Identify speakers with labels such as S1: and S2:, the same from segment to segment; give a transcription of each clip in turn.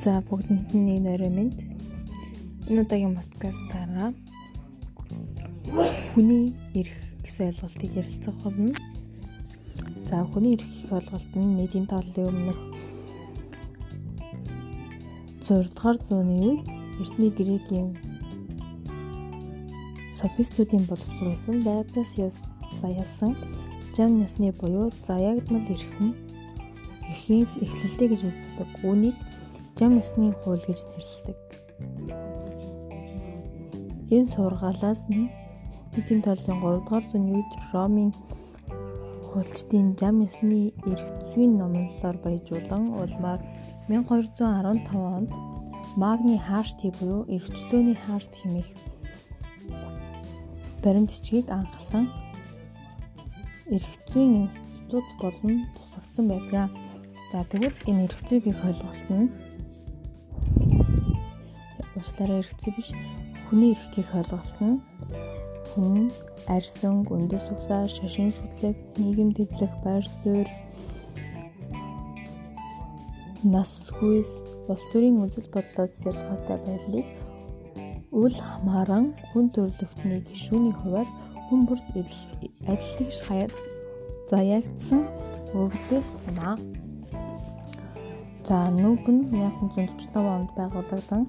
S1: За бүгдэнд нь нэг нөрөө мэд. Энэ удаагийн подкастаараа хүний эрх гэсэн ойлголтыг ярилцах болно. За хүний эрх гэх ойлголт нь нийтийн талын өмнөх 6 дугаар зууны үед эртний грекийн софистуудын боловсруулсан Байбасиус заяасан жам насны буюу заягдмал эрх нь эрхийн эхлэлтэй гэж үздэг. Үүнийг жам ёсны хууль гэж нэрлэдэг. Энэ сургаалаас нь эдийн талын 3 дугаар зууны үед Ромын хуульчдын жам ёсны эрх зүйн номлолоор баяжуулан улмаар 1215 онд Магни Харшти буюу эрхчлөөний Харшт хэмээх баримтчгийг анхлан эрх зүйн институт болон тусагдсан байдаг. За тэгвэл энэ эрх зүйгийн ойлголт нь уучлаарай эргэцээ биш хүний эрхийг ойлголт нь хүн арьсан, гүндэс угсаа, шашин шүтлэг, нийгэм дэвлэх, байр суурь, нас хүйс, улс төрийн үзэл бодлоос ялгаатай байдлыг үл хамааран хүн төрөлхтний гишүүний хуваар хүн бүрт адилтгийж хаяад заягдсан өгдөл юмаа. За нүүб нь 1945 онд байгуулагдсан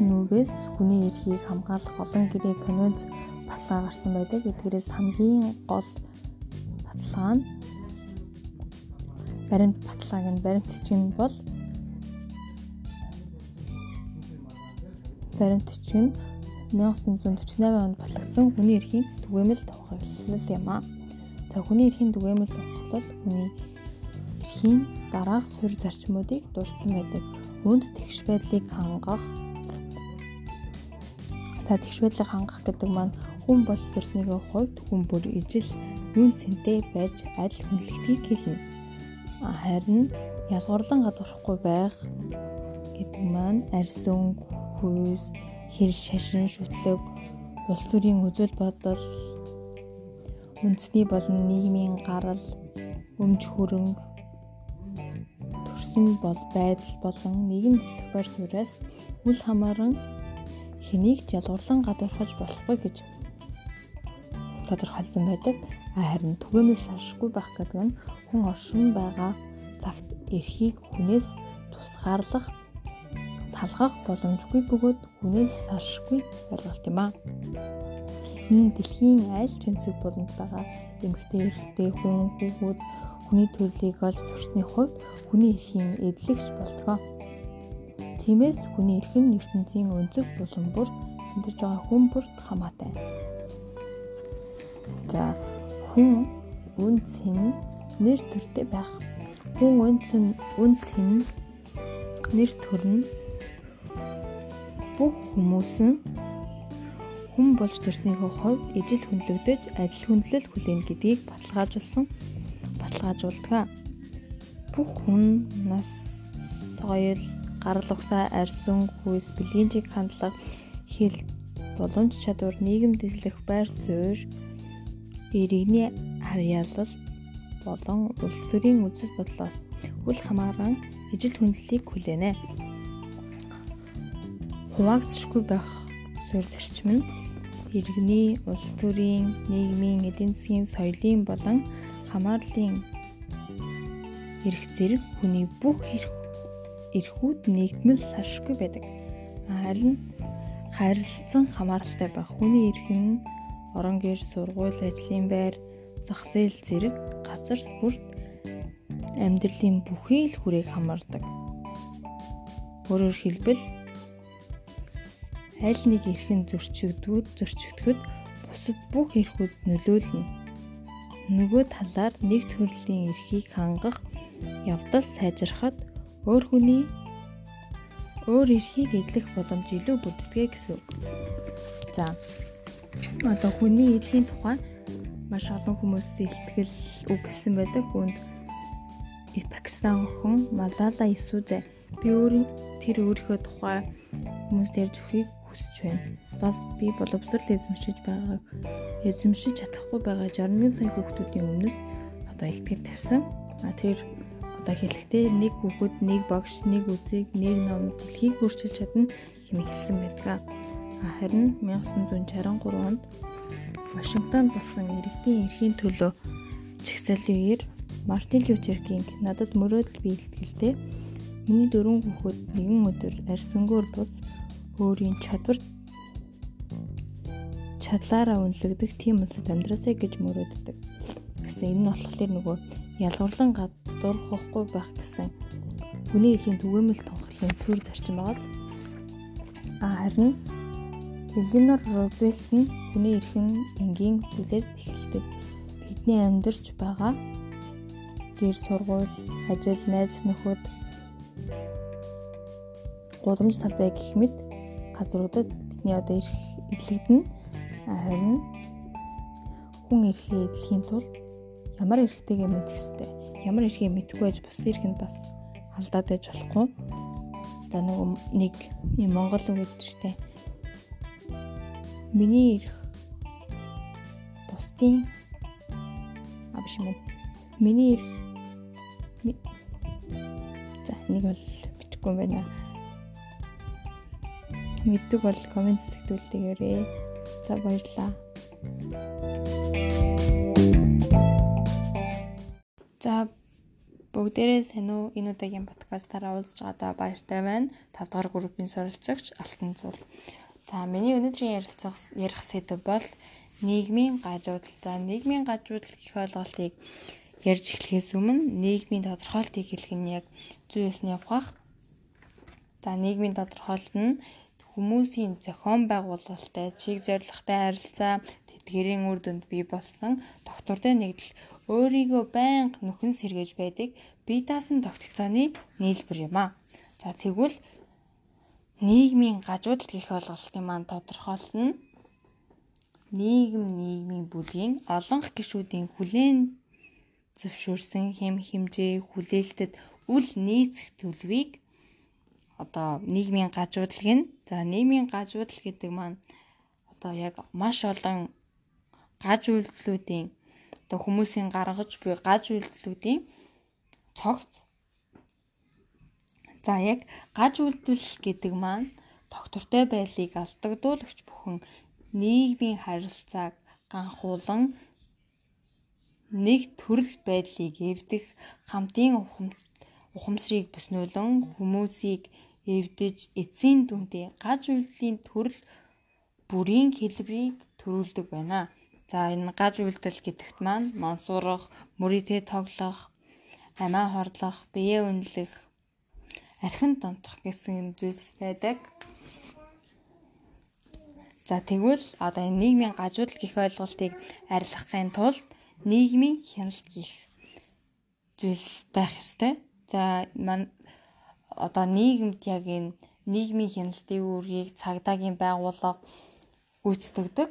S1: нүүбээс хүний эрхийг хамгаалах олон гэрээ конвенц баталгаа гарсан байдаг. Эдгээрээс хамгийн гол баталгаа нь баримт баталгааг нь баримтчин бол баримтчин 1948 онд батлагдсан хүний эрхийн түгээмэл тухаглал юм а. За хүний эрхийн түгээмэл тухаглал хүний эрхийн дараах суурь зарчмуудыг дурдсан байдаг. Үүнд тэгш байдлыг хангах Та тэгш байдлыг хангах гэдэг маань хүн болж төрснийхөө хувьд хүн бүр ижил үн цэнтэй байж адил хүнлэгдгийг хэлнэ. Харин язгуурлан гадуурхгүй байх гэдэг маань арьсүн, хүйс, хэр шашин шүтлэг, улс төрийн үзэл бодол, үндэсний болон нийгмийн гарал, өмч хөрөнгө, төрсөн бол байдал болон нийгэм дэслэх байр сууриас үл хамааран хэнийг ч ялгуурлан гадуурхаж болохгүй гэж тодорхойлсон байдаг. Харин түгээмэл салшгүй байх гэдэг нь хүн оршин байгаа цагт эрхийг хүнээс тусгаарлах салгах боломжгүй бөгөөд хүнээс салшгүй ойлголт юм аа. Энэ дэлхийн ч өнцөг болонд байгаа эмэгтэй эрэгтэй хүн хүүхэд хүний төрлийг олж төрсний хувьд хүний эрхийн эдлэгч болдгоо. Тиймээс хүний эрх нь ертөнцийн өнцөг булан бүрт амьдарч байгаа хүн бүрт хамаатай. За хүн үнц нь нэр төртэй байх. Хүн үнц нь үнц нь нэр төр нь бүх хүмүүс нь хүн болж төрснийхөө хувьд ижил хүнлэгдэж адил хүндлэл хүлээн гэдгийг баталгаажуулсан баталгаажуулдаг. Бүх хүн нас соёл гарал угсаа арьсан хүйс бэлгийн чиг хандлага хэл боломж чадвар нийгэм дэслэх байр суурь иргэний харьяалал болон улс төрийн үзэл бодлоос үл хамааран ижил хүндлэлийг хүлээнэ. Хуваагдчихгүй байх суурь зарчим нь иргэний улс төрийн нийгмийн эдийн засгийн соёлын болон хамаарлын эрх зэрэг хүний бүх эрх эрхүүд нэгдмэл салшгүй байдаг. Харин харилцан хамааралтай байх хүний эрх нь орон гэр, сургууль, ажлын байр, зах зээл зэрэг газар бүрт амьдралын бүхий л хүрээг хамаардаг. Өөрөөр хэлбэл аль нэг эрх нь зөрчигдүүд зөрчигдөхөд бусад бүх эрхүүд нөлөөлнө. Нөгөө талаар нэг төрлийн эрхийг хангах явдал сайжрахад өөр хүний өөр эрхийг эдлэх боломж илүү бүрддэг гэсэн үг. За. Одоо хүний эрхийн тухай маш олон хүмүүс илтгэл үг гэсэн байдаг. Үүнд Пакистан охин Малала Исүзэ би өөрийн тэр өөрийнхөө тухай хүмүүст ярьж өгөхийг хүсэж байна. Бас би боловсрал эзэмшиж байгааг эзэмшиж чадахгүй байгаа 61 сая хүүхдүүдийн өмнөөс одоо илтгэл тавьсан. А тэр За хэлэхдээ нэг хүүхэд, нэг багш, нэг үзэг, нэг ном дэлхийг өөрчилж чадна хэмээн хэлсэн байдаг. Харин 1963 онд Вашингтонд болсон иргэдийн эрхийн төлөө чагсаалын үеэр Мартин Лютер Кинг надад мөрөөдөл биелтгэлтэй миний дөрвөн хүүхэд нэгэн өдөр арьсангуур бус өөрийн чадвар чадлаараа үнэлэгдэх тийм улсад амьдраасай гэж мөрөөддөг. Гэсэн энэ нь болохоор нөгөө ялгуурлан гадуурхахгүй байх гэсэн хүний эхийн түгээмэл тунхаглын сүр зарчим байгааз. Харин Эленор Рузвельт нь хүний эрхэн энгийн зүйлээс эхэлдэг. Бидний амьдарч байгаа гэр сургууль, ажил, найз нөхөд гудамж талбай гэх мэт газруудад бидний одоо эрх эдлэгдэнэ. Харин хүн эрхээ эдлэхийн тулд ямар эрхтэйгээ мэдэх ёстой. Ямар эрхээ мэдгүй байж бусдын эрхэнд бас алдаад байж болохгүй. За нэг юм Монгол үг гэдэг чинь Миний ирэх бусдын а биш юм. Миний ирэх За энийг бол бичихгүй юм байна. Мэддэг бол комент сэтгүүлтэйгээрээ. За баярлалаа. За бүгдээрээ сайн уу энэ удаагийн подкастаараа уулзж байгаадаа баяртай байна. 5 дахь группийн суралцагч Алтан Зур. За миний өнөөдрийн ярилцах ярих сэдв бол нийгмийн гажуудал. За нийгмийн гажуудал гэх ойлголтыг ярьж эхлэхээс өмнө нийгмийн тодорхойлтыг хэлэх нь яг зүй ёсны явах. За нийгмийн тодорхойлолт нь хүмүүсийн зохион байгуулалттай, чиг зорилготой харилцаа, тэтгэрийн үр дүнд бий болсон доктортой нэгдэл өөрийгөө байнга нөхөн сэргээж байдаг бие даасан тогтолцооны нийлбэр юм а. За тэгвэл нийгмийн гажуудал гэх ойлголтын маань тодорхойлно нийгэм нийгмийн бүлгийн олонх гишүүдийн хүлээн зөвшөөрсөн хэм хэмжээ хүлээлтэд үл нийцэх төлөвийг одоо нийгмийн гажуудлыг нь за нийгмийн гажуудал гэдэг маань одоо яг маш олон гаж үйлдэлүүдийн одоо хүмүүсийн гаргаж буй гаж үйлдэлүүдийн цогц За яг гаж үйлдвэрлэл гэдэг маань тогтвортой байдлыг алдагдуулагч бүхэн нийгмийн харилцааг ганхуулан нэг төрөл байдлыг эвдэх хамтын ухамсарыг бүснүүлэн хүмүүсийг эвдэж эцсийн дүндээ гаж үйлдлийн төрөл бүрийн хэлбэрийг төрүүлдэг байна. За энэ гаж үйлдэл гэдэгт маань мансуурах, мөрийтэй тоглох, амиа хорлох, биеэ үнэлэх, архин донтох гэсэн зүйлс байдаг. За тэгвэл одоо энэ нийгмийн гажуудал гих ойлголтыг арилгахын тулд нийгмийн хяналт гих зүйлс байх ёстой. За мань одоо нийгэмд яг энэ нийгмийн хяналтын үүргийг цагдаагийн байгууллага гүйцэтгэдэг.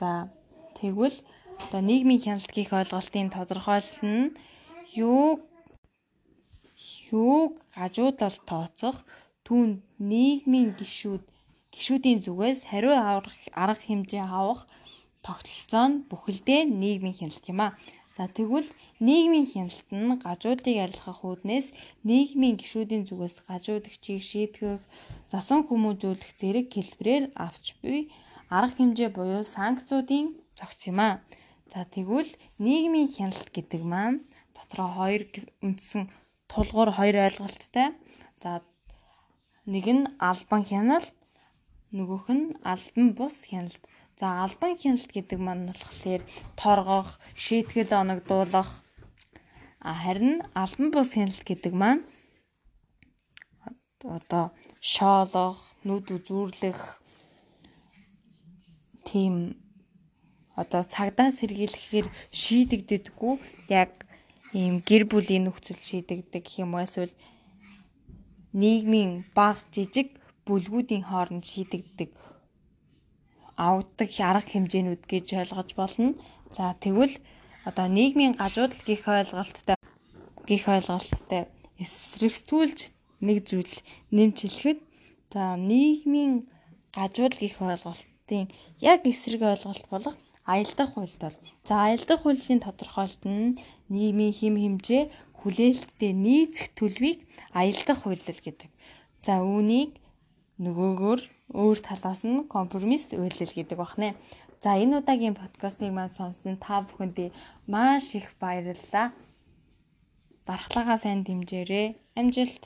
S1: За тэгвэл одоо нийгмийн хяналт гих ойлголтын тодорхойлол нь юуг юуг гажуудал тооцох түүнд нийгмийн гишүүд гишүүдийн зүгээс хариу арга хэмжээ авах тогтолцоо нь бүхэлдээ нийгмийн хяналт юм а. За тэгвэл нийгмийн хяналт нь гажуудыг арилгах үүднээс нийгмийн гишүүдийн зүгээс гажуудагчийг шийтгэх, засан хүмүүжүүлэх зэрэг хэлбэрээр авч буй арга хэмжээ буюу санкцуудын зохиц юм а. За тэгвэл нийгмийн хяналт гэдэг маань дотроо хоёр үндсэн тулгуур хоёр ойлголттой. За нэг нь албан хяналт, нөгөөх нь албан бус хяналт. За албан хяналт гэдэг маань болохоор торгох, шийтгэл оногдуулах харин албан бус хяналт гэдэг маань одоо шоолох, нүд үзүүрлэх тийм одоо цагдаа сэргийлэхээр шийдэгддэггүй яг ийм гэр бүлийн нөхцөл шийдэгдэг юм эсвэл нийгмийн баг жижиг бүлгүүдийн хооронд шийдэгдэг авдаг арга хэмжээнүүд гэж ойлгож болно. За тэгвэл одоо нийгмийн гажуудал гих ойлголттой гих ойлголттой эсрэгцүүлж нэг зүйл нэмж хэлэхэд за нийгмийн гажуудал гих ойлголтын яг эсрэг ойлголт болох аялдах хуульд бол за аялдах хуулийн тодорхойлолт нь нийгмийн хим хэмжээ хүлээлттэй нийцэх төлөвийг аялдах хууль гэдэг. За үүнийг нөгөөгөр өөр талаас нь компромисс үйлдэл гэдэг бахнэ. За энэ удаагийн подкастыг маань сонсон та бүхэндээ маш их баярлалаа. Дархлаагаа сайн дэмжээрэй. Амжилт.